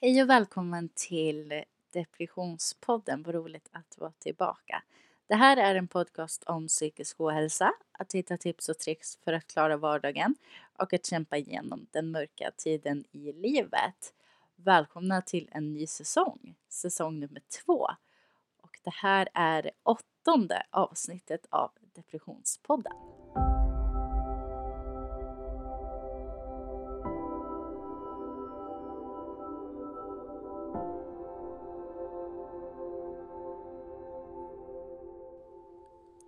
Hej och välkommen till Depressionspodden. Vad roligt att vara tillbaka. Det här är en podcast om psykisk ohälsa, att hitta tips och tricks för att klara vardagen och att kämpa igenom den mörka tiden i livet. Välkomna till en ny säsong, säsong nummer två. Och det här är åttonde avsnittet av Depressionspodden.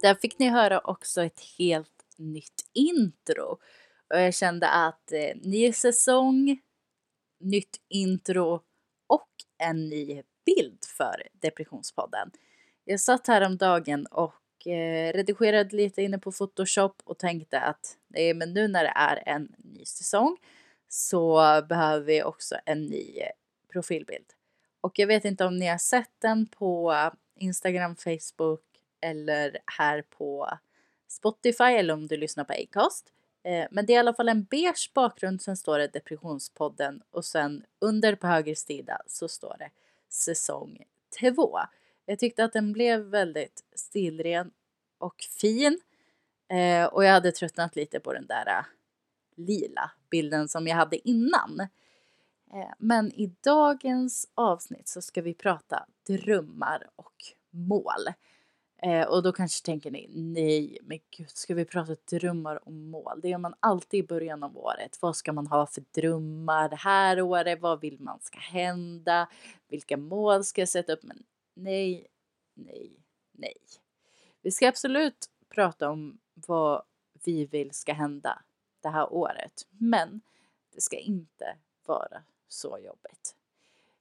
Där fick ni höra också ett helt nytt intro. Och jag kände att eh, ny säsong, nytt intro och en ny bild för Depressionspodden. Jag satt häromdagen och eh, redigerade lite inne på Photoshop och tänkte att nej, men nu när det är en ny säsong så behöver vi också en ny eh, profilbild. Och jag vet inte om ni har sett den på Instagram, Facebook eller här på Spotify eller om du lyssnar på Acast. Eh, men det är i alla fall en beige bakgrund, sen står det Depressionspodden och sen under på höger sida så står det säsong 2. Jag tyckte att den blev väldigt stilren och fin eh, och jag hade tröttnat lite på den där eh, lila bilden som jag hade innan. Men i dagens avsnitt så ska vi prata drömmar och mål. Eh, och då kanske tänker ni, nej men gud, ska vi prata drömmar och mål? Det gör man alltid i början av året. Vad ska man ha för drömmar det här året? Vad vill man ska hända? Vilka mål ska jag sätta upp? Men nej, nej, nej. Vi ska absolut prata om vad vi vill ska hända det här året. Men det ska inte vara så jobbigt.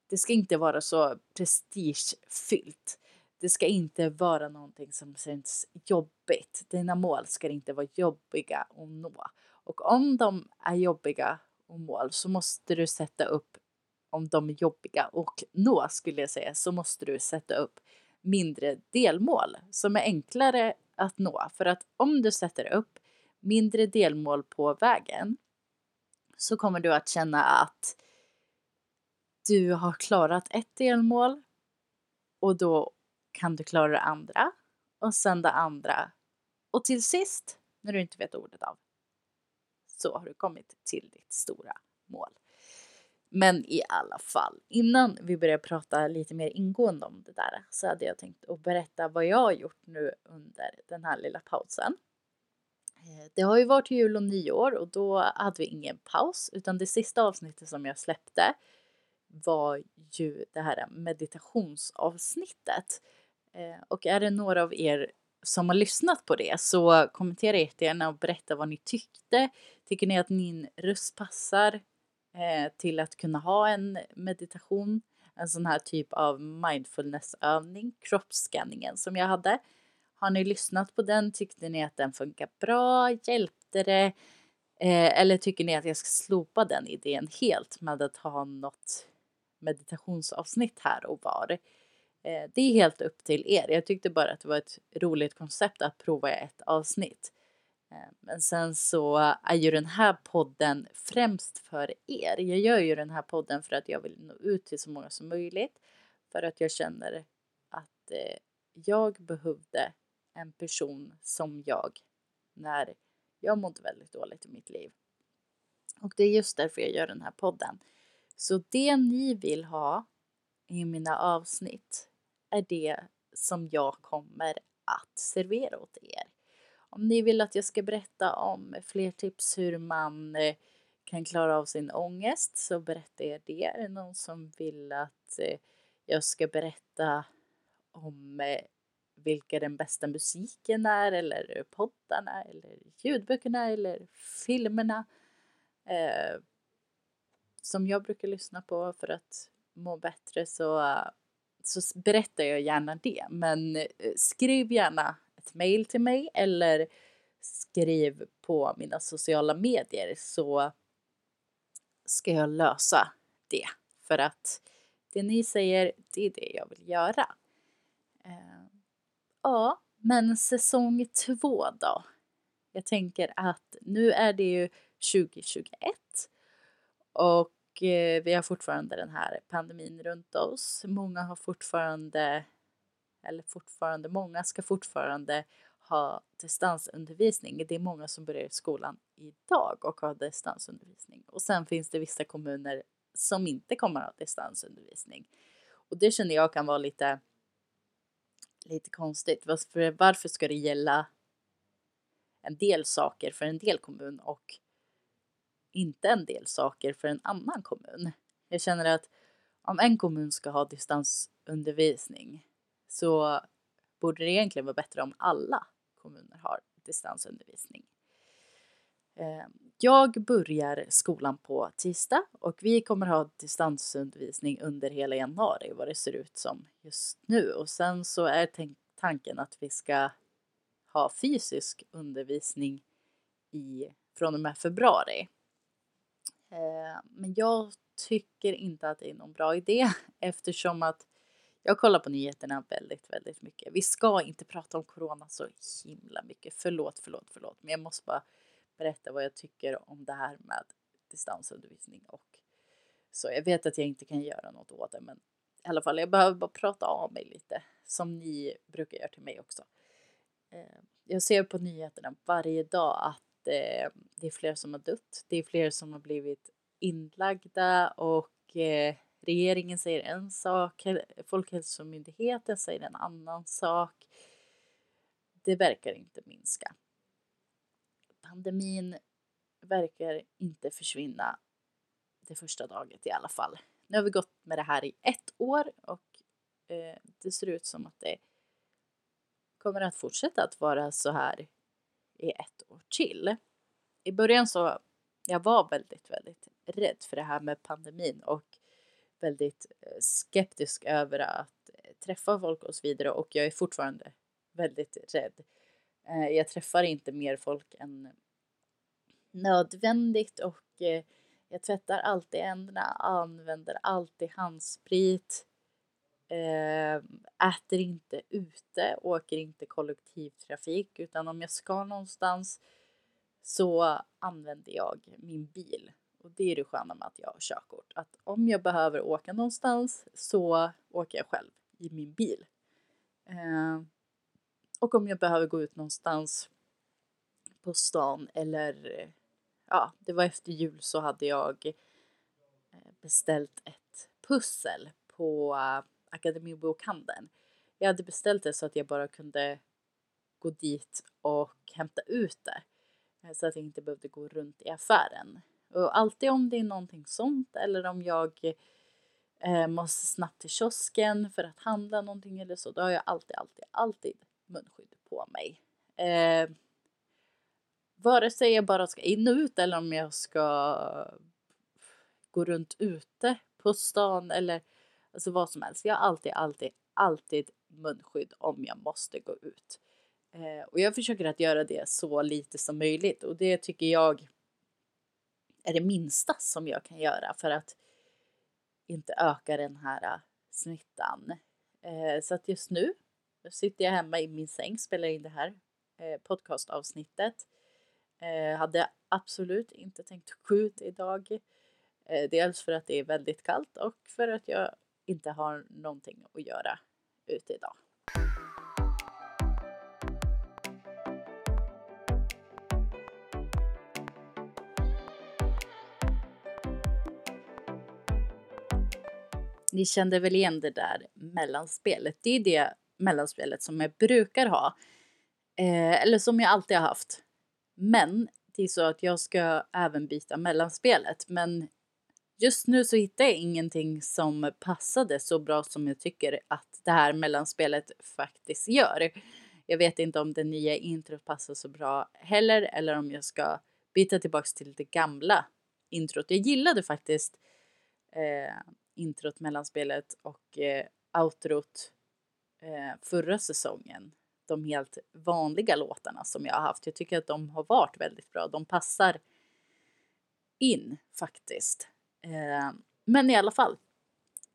Det ska inte vara så prestigefyllt. Det ska inte vara någonting som känns jobbigt. Dina mål ska inte vara jobbiga att nå. Och om de är jobbiga att mål så måste du sätta upp, om de är jobbiga och nå skulle jag säga, så måste du sätta upp mindre delmål som är enklare att nå. För att om du sätter upp mindre delmål på vägen så kommer du att känna att du har klarat ett delmål och då kan du klara det andra och sen det andra. Och till sist, när du inte vet ordet av, så har du kommit till ditt stora mål. Men i alla fall, innan vi börjar prata lite mer ingående om det där så hade jag tänkt att berätta vad jag har gjort nu under den här lilla pausen. Eh, det har ju varit jul och nyår och då hade vi ingen paus utan det sista avsnittet som jag släppte var ju det här meditationsavsnittet. Eh, och är det några av er som har lyssnat på det så kommentera jättegärna och berätta vad ni tyckte. Tycker ni att min röst passar eh, till att kunna ha en meditation? En sån här typ av mindfulnessövning, kroppsskanningen som jag hade. Har ni lyssnat på den? Tyckte ni att den funkar bra? Hjälpte det? Eh, eller tycker ni att jag ska slopa den idén helt med att ha något meditationsavsnitt här och var? Eh, det är helt upp till er. Jag tyckte bara att det var ett roligt koncept att prova ett avsnitt. Eh, men sen så är ju den här podden främst för er. Jag gör ju den här podden för att jag vill nå ut till så många som möjligt. För att jag känner att eh, jag behövde en person som jag när jag mådde väldigt dåligt i mitt liv. Och det är just därför jag gör den här podden. Så det ni vill ha i mina avsnitt är det som jag kommer att servera åt er. Om ni vill att jag ska berätta om fler tips hur man eh, kan klara av sin ångest så berättar jag det. Är det någon som vill att eh, jag ska berätta om eh, vilka den bästa musiken är eller poddarna eller ljudböckerna eller filmerna eh, som jag brukar lyssna på för att må bättre så så berättar jag gärna det. Men eh, skriv gärna ett mail till mig eller skriv på mina sociala medier så ska jag lösa det. För att det ni säger, det är det jag vill göra. Eh, ja, men säsong två då? Jag tänker att nu är det ju 2021 och och eh, vi har fortfarande den här pandemin runt oss. Många har fortfarande, eller fortfarande, många ska fortfarande ha distansundervisning. Det är många som börjar i skolan idag och har distansundervisning. Och sen finns det vissa kommuner som inte kommer att ha distansundervisning. Och det känner jag kan vara lite, lite konstigt. Varför, varför ska det gälla en del saker för en del kommun och inte en del saker för en annan kommun? Jag känner att om en kommun ska ha distansundervisning så borde det egentligen vara bättre om alla kommuner har distansundervisning. Ehm, jag börjar skolan på tisdag och vi kommer ha distansundervisning under hela januari vad det ser ut som just nu och sen så är tanken att vi ska ha fysisk undervisning i, från och med februari. Eh, men jag tycker inte att det är någon bra idé eftersom att jag kollar på nyheterna väldigt, väldigt mycket. Vi ska inte prata om corona så himla mycket. Förlåt, förlåt, förlåt. Men jag måste bara berätta vad jag tycker om det här med distansundervisning och så. Jag vet att jag inte kan göra något åt det, men i alla fall, jag behöver bara prata av mig lite som ni brukar göra till mig också. Eh, jag ser på nyheterna varje dag att eh, det är fler som har dött. Det är fler som har blivit inlagda och eh, regeringen säger en sak, Folkhälsomyndigheten säger en annan sak. Det verkar inte minska. Pandemin verkar inte försvinna det första daget i alla fall. Nu har vi gått med det här i ett år och eh, det ser ut som att det kommer att fortsätta att vara så här i ett år till. I början så jag var väldigt, väldigt rädd för det här med pandemin och väldigt eh, skeptisk över att eh, träffa folk och så vidare och jag är fortfarande väldigt rädd. Eh, jag träffar inte mer folk än nödvändigt och jag tvättar alltid händerna, använder alltid handsprit, Ehm, äter inte ute, åker inte kollektivtrafik utan om jag ska någonstans så använder jag min bil och det är det sköna med att jag har körkort. Att om jag behöver åka någonstans så åker jag själv i min bil. Eh, och om jag behöver gå ut någonstans på stan eller ja, det var efter jul så hade jag eh, beställt ett pussel på Akademibokhandeln. Jag hade beställt det så att jag bara kunde gå dit och hämta ut det. Eh, så att jag inte behövde gå runt i affären. Och alltid om det är någonting sånt eller om jag eh, måste snabbt till kiosken för att handla någonting eller så, då har jag alltid, alltid, alltid munskydd på mig. Eh, vare sig jag bara ska in och ut eller om jag ska gå runt ute på stan eller alltså vad som helst. Jag har alltid, alltid, alltid munskydd om jag måste gå ut. Eh, och jag försöker att göra det så lite som möjligt och det tycker jag är det minsta som jag kan göra för att inte öka den här äh, smittan. Eh, så att just nu sitter jag hemma i min säng, spelar in det här eh, podcastavsnittet. Eh, hade absolut inte tänkt gå ut idag. Eh, dels för att det är väldigt kallt och för att jag inte har någonting att göra ute idag. Ni kände väl igen det där mellanspelet? Det är det mellanspelet som jag brukar ha. Eh, eller som jag alltid har haft. Men det är så att jag ska även byta mellanspelet. Men just nu så hittar jag ingenting som passade så bra som jag tycker att det här mellanspelet faktiskt gör. Jag vet inte om det nya introt passar så bra heller eller om jag ska byta tillbaks till det gamla introt. Jag gillade faktiskt eh, introt, mellanspelet och eh, outrot eh, förra säsongen. De helt vanliga låtarna som jag har haft. Jag tycker att de har varit väldigt bra. De passar in faktiskt. Eh, men i alla fall.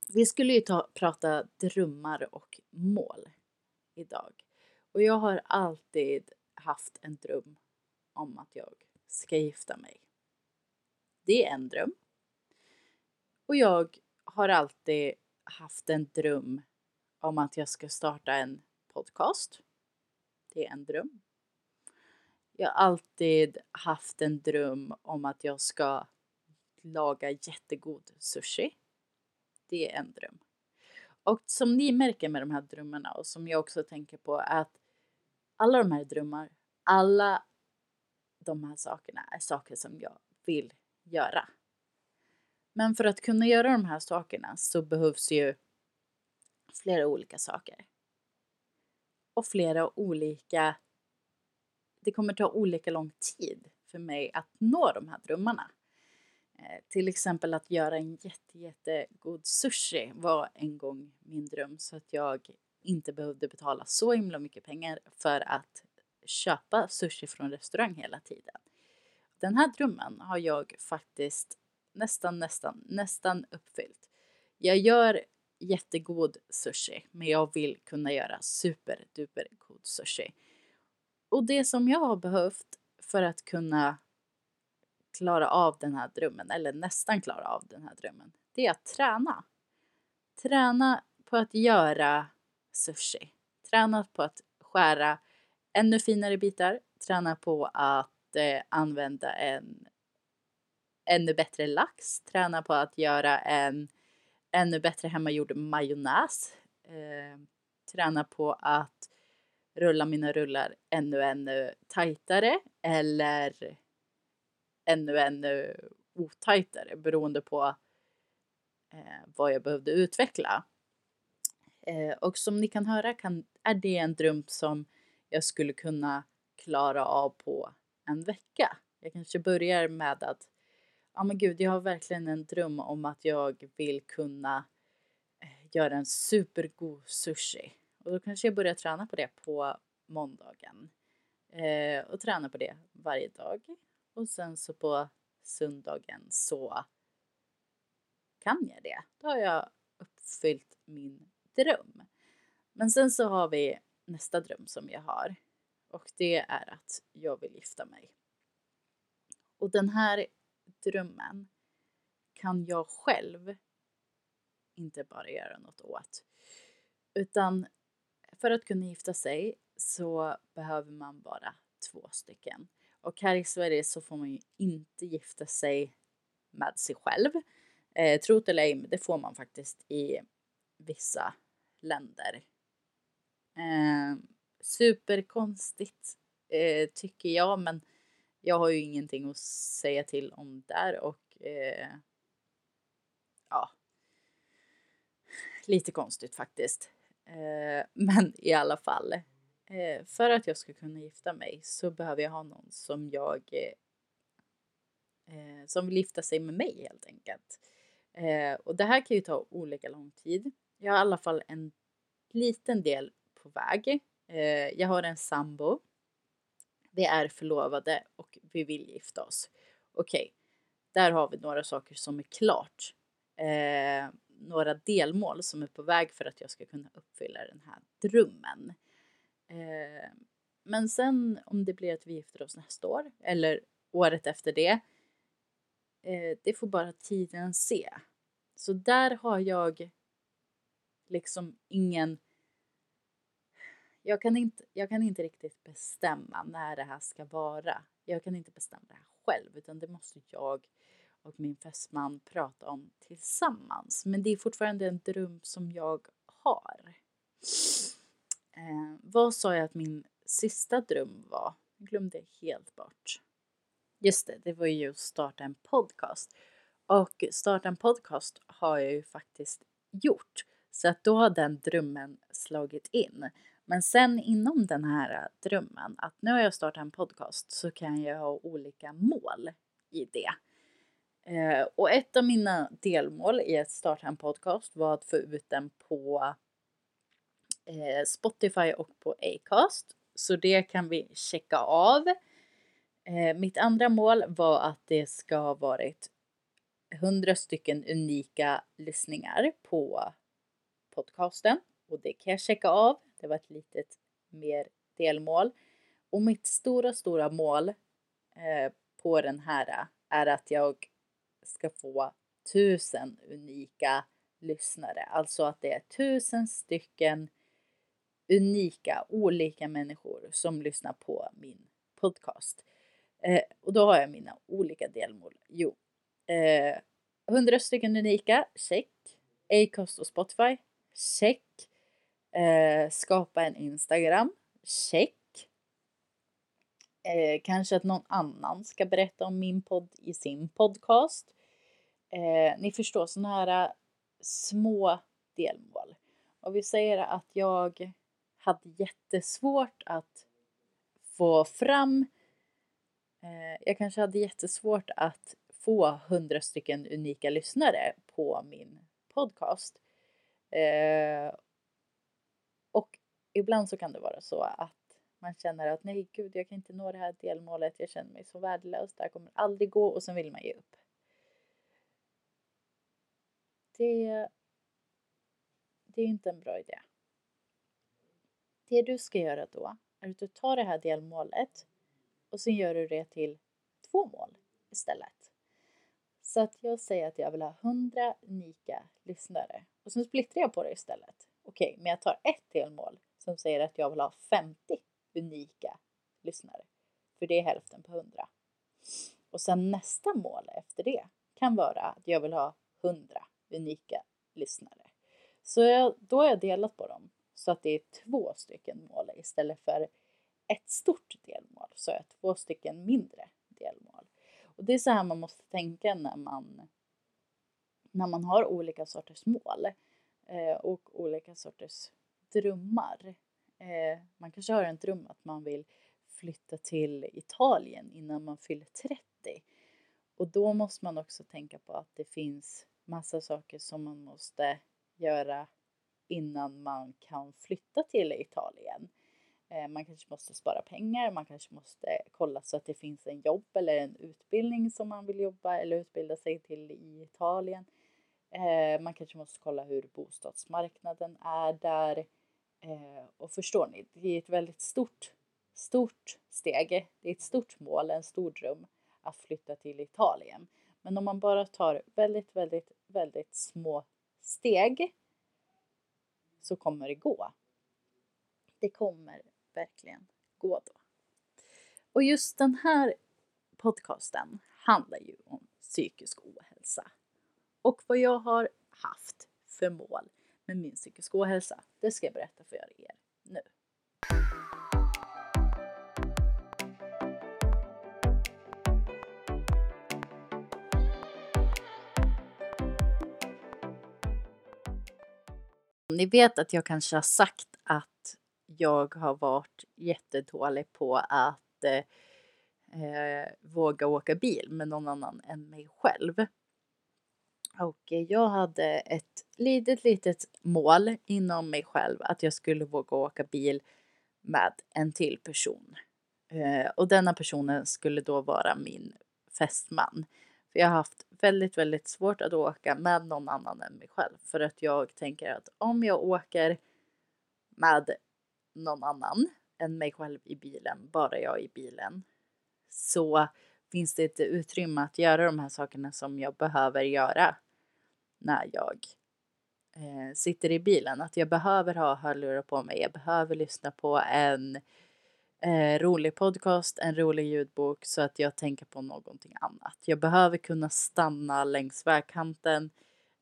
Vi skulle ju ta, prata drömmar och mål idag. Och jag har alltid haft en dröm om att jag ska gifta mig. Det är en dröm. Och jag har alltid haft en dröm om att jag ska starta en podcast. Det är en dröm. Jag har alltid haft en dröm om att jag ska laga jättegod sushi. Det är en dröm. Och som ni märker med de här drömmarna och som jag också tänker på att alla de här drömmar, alla de här sakerna är saker som jag vill göra. Men för att kunna göra de här sakerna så behövs ju flera olika saker. Och flera olika... Det kommer ta olika lång tid för mig att nå de här drömmarna. Eh, till exempel att göra en jätte, jättegod sushi var en gång min dröm så att jag inte behövde betala så himla mycket pengar för att köpa sushi från restaurang hela tiden. Den här drömmen har jag faktiskt nästan, nästan, nästan uppfyllt. Jag gör jättegod sushi, men jag vill kunna göra superduper god sushi. Och det som jag har behövt för att kunna klara av den här drömmen, eller nästan klara av den här drömmen, det är att träna. Träna på att göra sushi. Träna på att skära ännu finare bitar. Träna på att eh, använda en ännu bättre lax. Träna på att göra en ännu bättre hemmagjord majonnäs. Eh, träna på att rulla mina rullar ännu, ännu tajtare eller ännu, ännu otajtare beroende på eh, vad jag behövde utveckla. Eh, och som ni kan höra kan, är det en dröm som jag skulle kunna klara av på en vecka. Jag kanske börjar med att, ja men gud, jag har verkligen en dröm om att jag vill kunna eh, göra en supergod sushi. Och då kanske jag börjar träna på det på måndagen. Eh, och träna på det varje dag. Och sen så på söndagen så kan jag det. Då har jag uppfyllt min dröm. Men sen så har vi nästa dröm som jag har. Och det är att jag vill gifta mig. Och den här drömmen kan jag själv inte bara göra något åt. Utan för att kunna gifta sig så behöver man bara två stycken. Och här i Sverige så får man ju inte gifta sig med sig själv. Eh, trot eller ej, det får man faktiskt i vissa länder. Eh, superkonstigt eh, tycker jag, men jag har ju ingenting att säga till om där och eh, ja, lite konstigt faktiskt. Eh, men i alla fall, eh, för att jag ska kunna gifta mig så behöver jag ha någon som jag eh, eh som vill gifta sig med mig helt enkelt. Eh, och det här kan ju ta olika lång tid. Jag har i alla fall en liten del på väg. Eh, jag har en sambo. Vi är förlovade och vi vill gifta oss. Okej, okay. där har vi några saker som är klart. Eh, några delmål som är på väg för att jag ska kunna uppfylla den här drömmen. Eh, men sen om det blir att vi gifter oss nästa år eller året efter det. Eh, det får bara tiden se. Så där har jag liksom ingen jag kan, inte, jag kan inte riktigt bestämma när det här ska vara. Jag kan inte bestämma det här själv utan det måste jag och min fästman prata om tillsammans. Men det är fortfarande en dröm som jag har. Eh, vad sa jag att min sista dröm var? Jag glömde helt bort. Just det, det var ju att starta en podcast. Och starta en podcast har jag ju faktiskt gjort. Så att då har den drömmen slagit in. Men sen inom den här drömmen att nu har jag startat en podcast så kan jag ha olika mål i det. Eh, och ett av mina delmål i att starta en podcast var att få ut den på eh, Spotify och på Acast. Så det kan vi checka av. Eh, mitt andra mål var att det ska ha varit 100 stycken unika lyssningar på podcasten och det kan jag checka av. Det var ett litet mer delmål. Och mitt stora, stora mål eh, på den här är att jag ska få tusen unika lyssnare. Alltså att det är tusen stycken unika, olika människor som lyssnar på min podcast. Eh, och då har jag mina olika delmål. Jo, eh, 100 stycken unika, check. Acast och Spotify, check. Eh, skapa en Instagram, check. Eh, kanske att någon annan ska berätta om min podd i sin podcast. Eh, ni förstår sådana här små delmål. Och vi säger att jag hade jättesvårt att få fram eh, jag kanske hade jättesvårt att få hundra stycken unika lyssnare på min podcast. Eh, och ibland så kan det vara så att man känner att nej gud jag kan inte nå det här delmålet, jag känner mig så värdelös, det här kommer aldrig gå och sen vill man ge upp. Det, det är inte en bra idé. Det du ska göra då är att du tar det här delmålet och sen gör du det till två mål istället. Så att jag säger att jag vill ha 100 unika lyssnare och sen splittrar jag på det istället. Okej, okay, men jag tar ett delmål som säger att jag vill ha 50 unika lyssnare. För det är hälften på 100. Och sen nästa mål efter det kan vara att jag vill ha 100 unika lyssnare. Så jag, då har jag delat på dem så att det är två stycken mål istället för ett stort delmål så är två stycken mindre delmål. Och det är så här man måste tänka när man, när man har olika sorters mål eh, och olika sorters drömmar. Eh, man kanske har en dröm att man vill flytta till Italien innan man fyller 30. Och då måste man också tänka på att det finns massa saker som man måste göra innan man kan flytta till Italien. Eh, man kanske måste spara pengar, man kanske måste kolla så att det finns en jobb eller en utbildning som man vill jobba eller utbilda sig till i Italien. Eh, man kanske måste kolla hur bostadsmarknaden är där. Eh, och förstår ni, det är ett väldigt stort, stort steg. Det är ett stort mål, en stor dröm att flytta till Italien. Men om man bara tar väldigt, väldigt, väldigt små steg så kommer det gå. Det kommer verkligen gå då. Och just den här podcasten handlar ju om psykisk ohälsa. Och vad jag har haft för mål med min psykiska ohälsa, det ska jag berätta för er nu. Ni vet att jag kanske har sagt att jag har varit jättedålig på att eh, eh, våga åka bil med någon annan än mig själv. Och jag hade ett litet, litet mål inom mig själv att jag skulle våga åka bil med en till person. Eh, och denna personen skulle då vara min fästman. För jag har haft väldigt, väldigt svårt att åka med någon annan än mig själv. För att jag tänker att om jag åker med någon annan än mig själv i bilen, bara jag i bilen, så finns det inte utrymme att göra de här sakerna som jag behöver göra när jag eh, sitter i bilen. Att jag behöver ha hörlurar på mig, jag behöver lyssna på en eh, rolig podcast, en rolig ljudbok så att jag tänker på någonting annat. Jag behöver kunna stanna längs vägkanten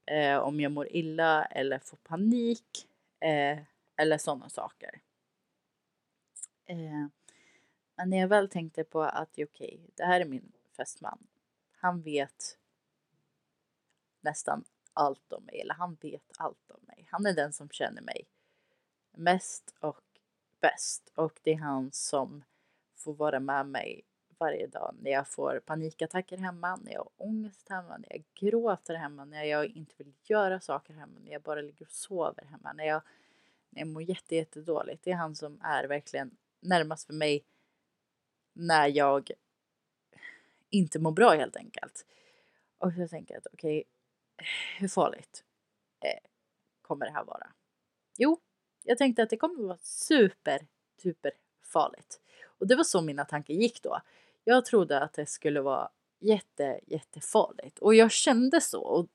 eh, om jag mår illa eller får panik eh, eller sådana saker. Eh, men när jag väl tänkte på att okej, okay, det här är min fästman. Han vet nästan allt om mig, eller han vet allt om mig. Han är den som känner mig mest och bäst och det är han som får vara med mig varje dag när jag får panikattacker hemma, när jag har ångest hemma, när jag gråter hemma, när jag inte vill göra saker hemma, när jag bara ligger och sover hemma, när jag, när jag mår jätte, jättedåligt. Det är han som är verkligen närmast för mig när jag inte mår bra helt enkelt. Och jag tänker att okej, okay, hur farligt eh, kommer det här vara? Jo, jag tänkte att det kommer vara super, super farligt. Och det var så mina tankar gick då. Jag trodde att det skulle vara jätte, jättefarligt. Och jag kände så. Och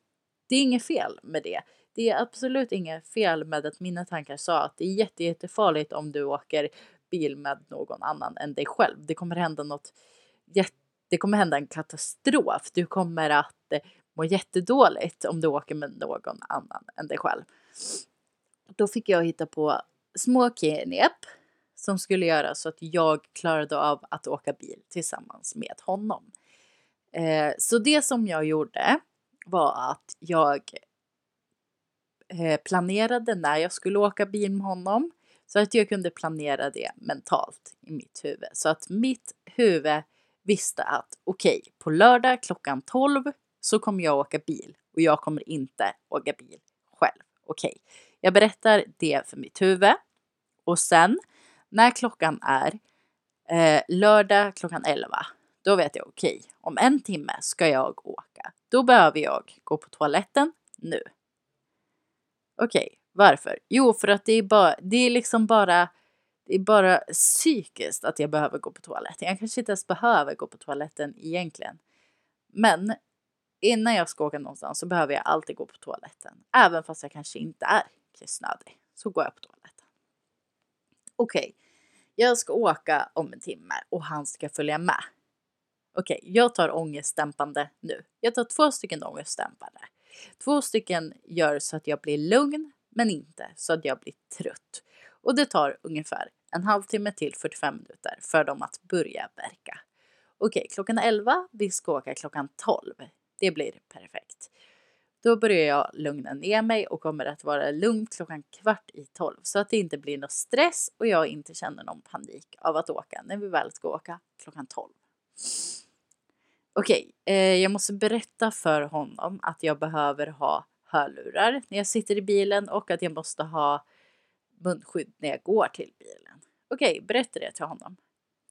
det är inget fel med det. Det är absolut inget fel med att mina tankar sa att det är jätte, jättefarligt om du åker bil med någon annan än dig själv. Det kommer hända något det kommer hända en katastrof. Du kommer att må jättedåligt om du åker med någon annan än dig själv. Då fick jag hitta på små knep som skulle göra så att jag klarade av att åka bil tillsammans med honom. Eh, så det som jag gjorde var att jag eh, planerade när jag skulle åka bil med honom så att jag kunde planera det mentalt i mitt huvud. Så att mitt huvud visste att okej, okay, på lördag klockan 12 så kommer jag åka bil och jag kommer inte åka bil själv. Okej, okay jag berättar det för mitt huvud och sen när klockan är eh, lördag klockan 11, då vet jag okej, okay, om en timme ska jag åka. Då behöver jag gå på toaletten nu. Okej, okay, varför? Jo, för att det är bara, det är liksom bara, det är bara psykiskt att jag behöver gå på toaletten. Jag kanske inte ens behöver gå på toaletten egentligen. Men innan jag ska åka någonstans så behöver jag alltid gå på toaletten. Även fast jag kanske inte är kissnödig så går jag på toaletten. Okej, okay. jag ska åka om en timme och han ska följa med. Okej, okay. jag tar ångestdämpande nu. Jag tar två stycken ångestdämpande. Två stycken gör så att jag blir lugn, men inte så att jag blir trött. Och det tar ungefär en halvtimme till 45 minuter för dem att börja verka. Okej, klockan 11, vi ska åka klockan 12. Det blir perfekt. Då börjar jag lugna ner mig och kommer att vara lugn klockan kvart i 12 så att det inte blir någon stress och jag inte känner någon panik av att åka när vi väl ska åka klockan 12. Okej, eh, jag måste berätta för honom att jag behöver ha hörlurar när jag sitter i bilen och att jag måste ha munskydd när jag går till bilen. Okej, berätta det till honom.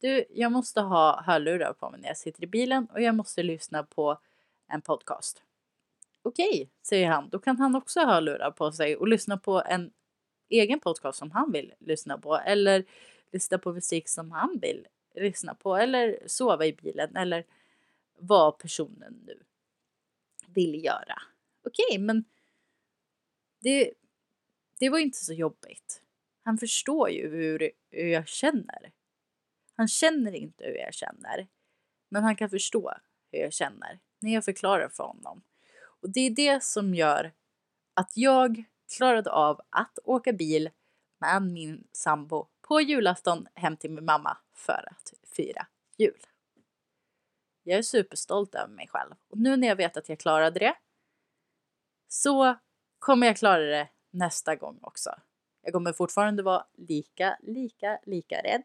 Du, jag måste ha hörlurar på mig när jag sitter i bilen och jag måste lyssna på en podcast. Okej, säger han. Då kan han också ha hörlurar på sig och lyssna på en egen podcast som han vill lyssna på eller lyssna på musik som han vill lyssna på eller sova i bilen eller vad personen nu vill göra. Okej, men det, det var inte så jobbigt. Han förstår ju hur, hur jag känner. Han känner inte hur jag känner. Men han kan förstå hur jag känner när jag förklarar för honom. Och det är det som gör att jag klarade av att åka bil med min sambo på julafton hem till min mamma för att fira jul. Jag är superstolt över mig själv och nu när jag vet att jag klarade det så kommer jag klara det nästa gång också. Jag kommer fortfarande vara lika, lika, lika rädd.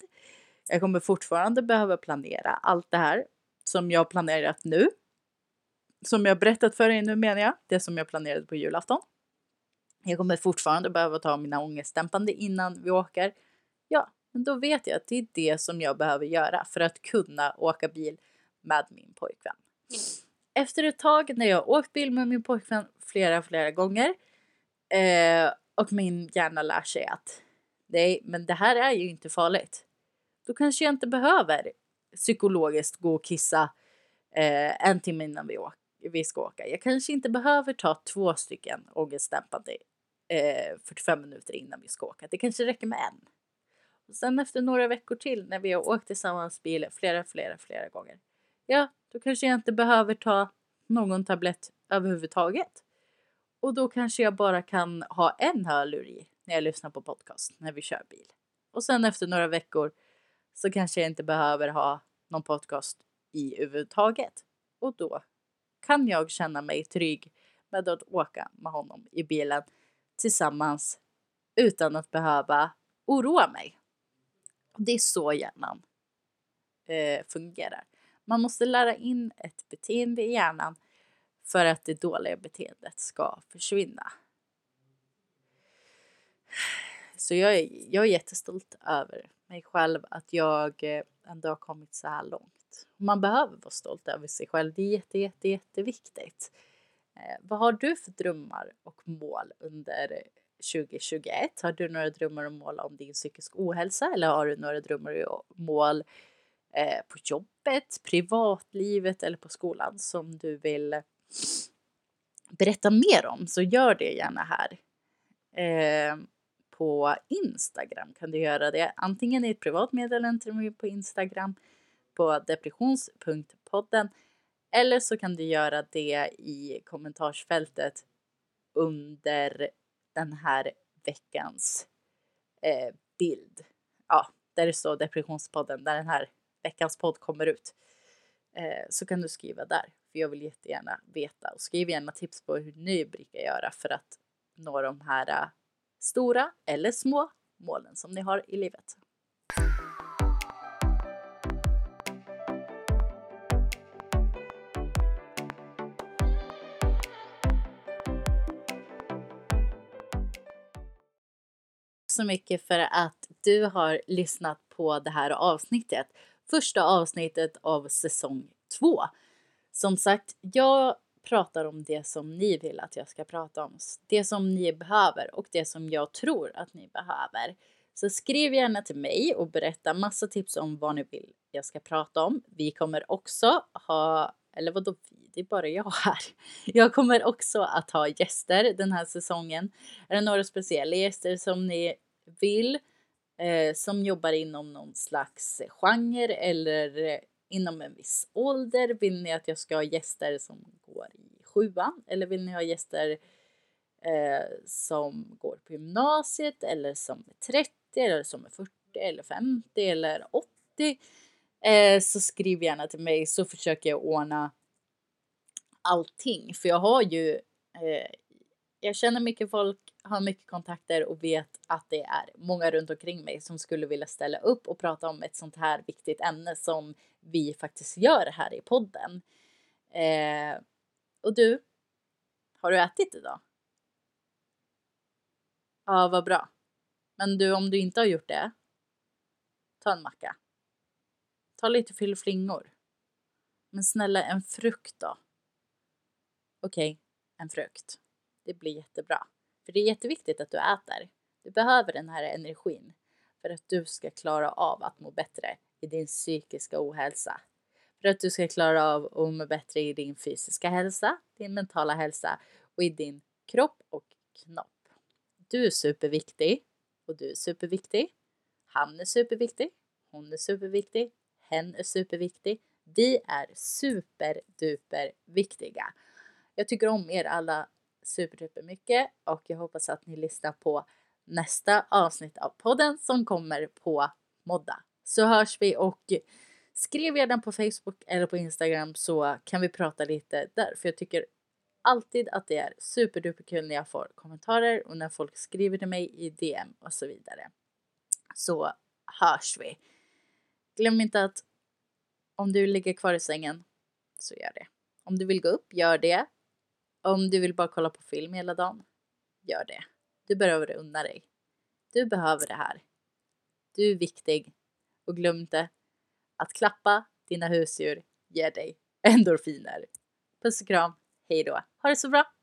Jag kommer fortfarande behöva planera allt det här som jag planerat nu. Som jag berättat för er nu menar jag, det som jag planerade på julafton. Jag kommer fortfarande behöva ta mina ångestdämpande innan vi åker. Ja, men då vet jag att det är det som jag behöver göra för att kunna åka bil med min pojkvän. Efter ett tag när jag åkt bil med min pojkvän flera, flera gånger eh, och min hjärna lär sig att nej, men det här är ju inte farligt. Då kanske jag inte behöver psykologiskt gå och kissa eh, en timme innan vi, åker, vi ska åka. Jag kanske inte behöver ta två stycken ångestdämpande eh, 45 minuter innan vi ska åka. Det kanske räcker med en. Och sen efter några veckor till när vi har åkt tillsammans bil flera, flera, flera gånger. Ja, då kanske jag inte behöver ta någon tablett överhuvudtaget. Och då kanske jag bara kan ha en hörlur i när jag lyssnar på podcast när vi kör bil. Och sen efter några veckor så kanske jag inte behöver ha någon podcast i överhuvudtaget. Och då kan jag känna mig trygg med att åka med honom i bilen tillsammans utan att behöva oroa mig. Det är så hjärnan eh, fungerar. Man måste lära in ett beteende i hjärnan för att det dåliga beteendet ska försvinna. Så jag är, jag är jättestolt över mig själv att jag eh, ändå har kommit så här långt. Man behöver vara stolt över sig själv. Det är jätte, jätte, jätteviktigt. Eh, vad har du för drömmar och mål under 2021? Har du några drömmar och mål om din psykisk ohälsa eller har du några drömmar och mål eh, på jobbet, privatlivet eller på skolan som du vill berätta mer om så gör det gärna här. Eh, på Instagram kan du göra det. Antingen i ett privat meddelande till mig på Instagram på depressions.podden eller så kan du göra det i kommentarsfältet under den här veckans eh, bild. Ja, där det står depressionspodden, där den här veckans podd kommer ut. Eh, så kan du skriva där, för jag vill jättegärna veta och skriv gärna tips på hur ni brukar göra för att nå de här eh, stora eller små målen som ni har i livet. Så mycket för att du har lyssnat på det här avsnittet. Första avsnittet av säsong två. Som sagt, jag pratar om det som ni vill att jag ska prata om. Det som ni behöver och det som jag tror att ni behöver. Så skriv gärna till mig och berätta massa tips om vad ni vill jag ska prata om. Vi kommer också ha, eller vadå vi? Det är bara jag här. Jag kommer också att ha gäster den här säsongen. Är det några speciella gäster som ni vill eh, som jobbar inom någon slags genre eller eh, inom en viss ålder? Vill ni att jag ska ha gäster som går i sjuan eller vill ni ha gäster eh, som går på gymnasiet eller som är 30 eller som är 40 eller 50 eller 80? Eh, så skriv gärna till mig så försöker jag ordna allting för jag har ju eh, jag känner mycket folk, har mycket kontakter och vet att det är många runt omkring mig som skulle vilja ställa upp och prata om ett sånt här viktigt ämne som vi faktiskt gör här i podden. Eh, och du, har du ätit idag? Ja, vad bra. Men du, om du inte har gjort det, ta en macka. Ta lite fyllflingor. Men snälla, en frukt då? Okej, okay, en frukt. Det blir jättebra. För det är jätteviktigt att du äter. Du behöver den här energin för att du ska klara av att må bättre i din psykiska ohälsa. För att du ska klara av att må bättre i din fysiska hälsa, din mentala hälsa och i din kropp och knopp. Du är superviktig och du är superviktig. Han är superviktig. Hon är superviktig. Hen är superviktig. Vi är superduper viktiga. Jag tycker om er alla superduper mycket och jag hoppas att ni lyssnar på nästa avsnitt av podden som kommer på måndag. Så hörs vi och skriv gärna på Facebook eller på Instagram så kan vi prata lite där för jag tycker alltid att det är superduper kul när jag får kommentarer och när folk skriver till mig i DM och så vidare. Så hörs vi. Glöm inte att om du ligger kvar i sängen så gör det. Om du vill gå upp, gör det. Om du vill bara kolla på film hela dagen, gör det. Du behöver unna dig. Du behöver det här. Du är viktig. Och glöm inte att klappa dina husdjur ger dig endorfiner. Puss och kram. Hej då. Ha det så bra.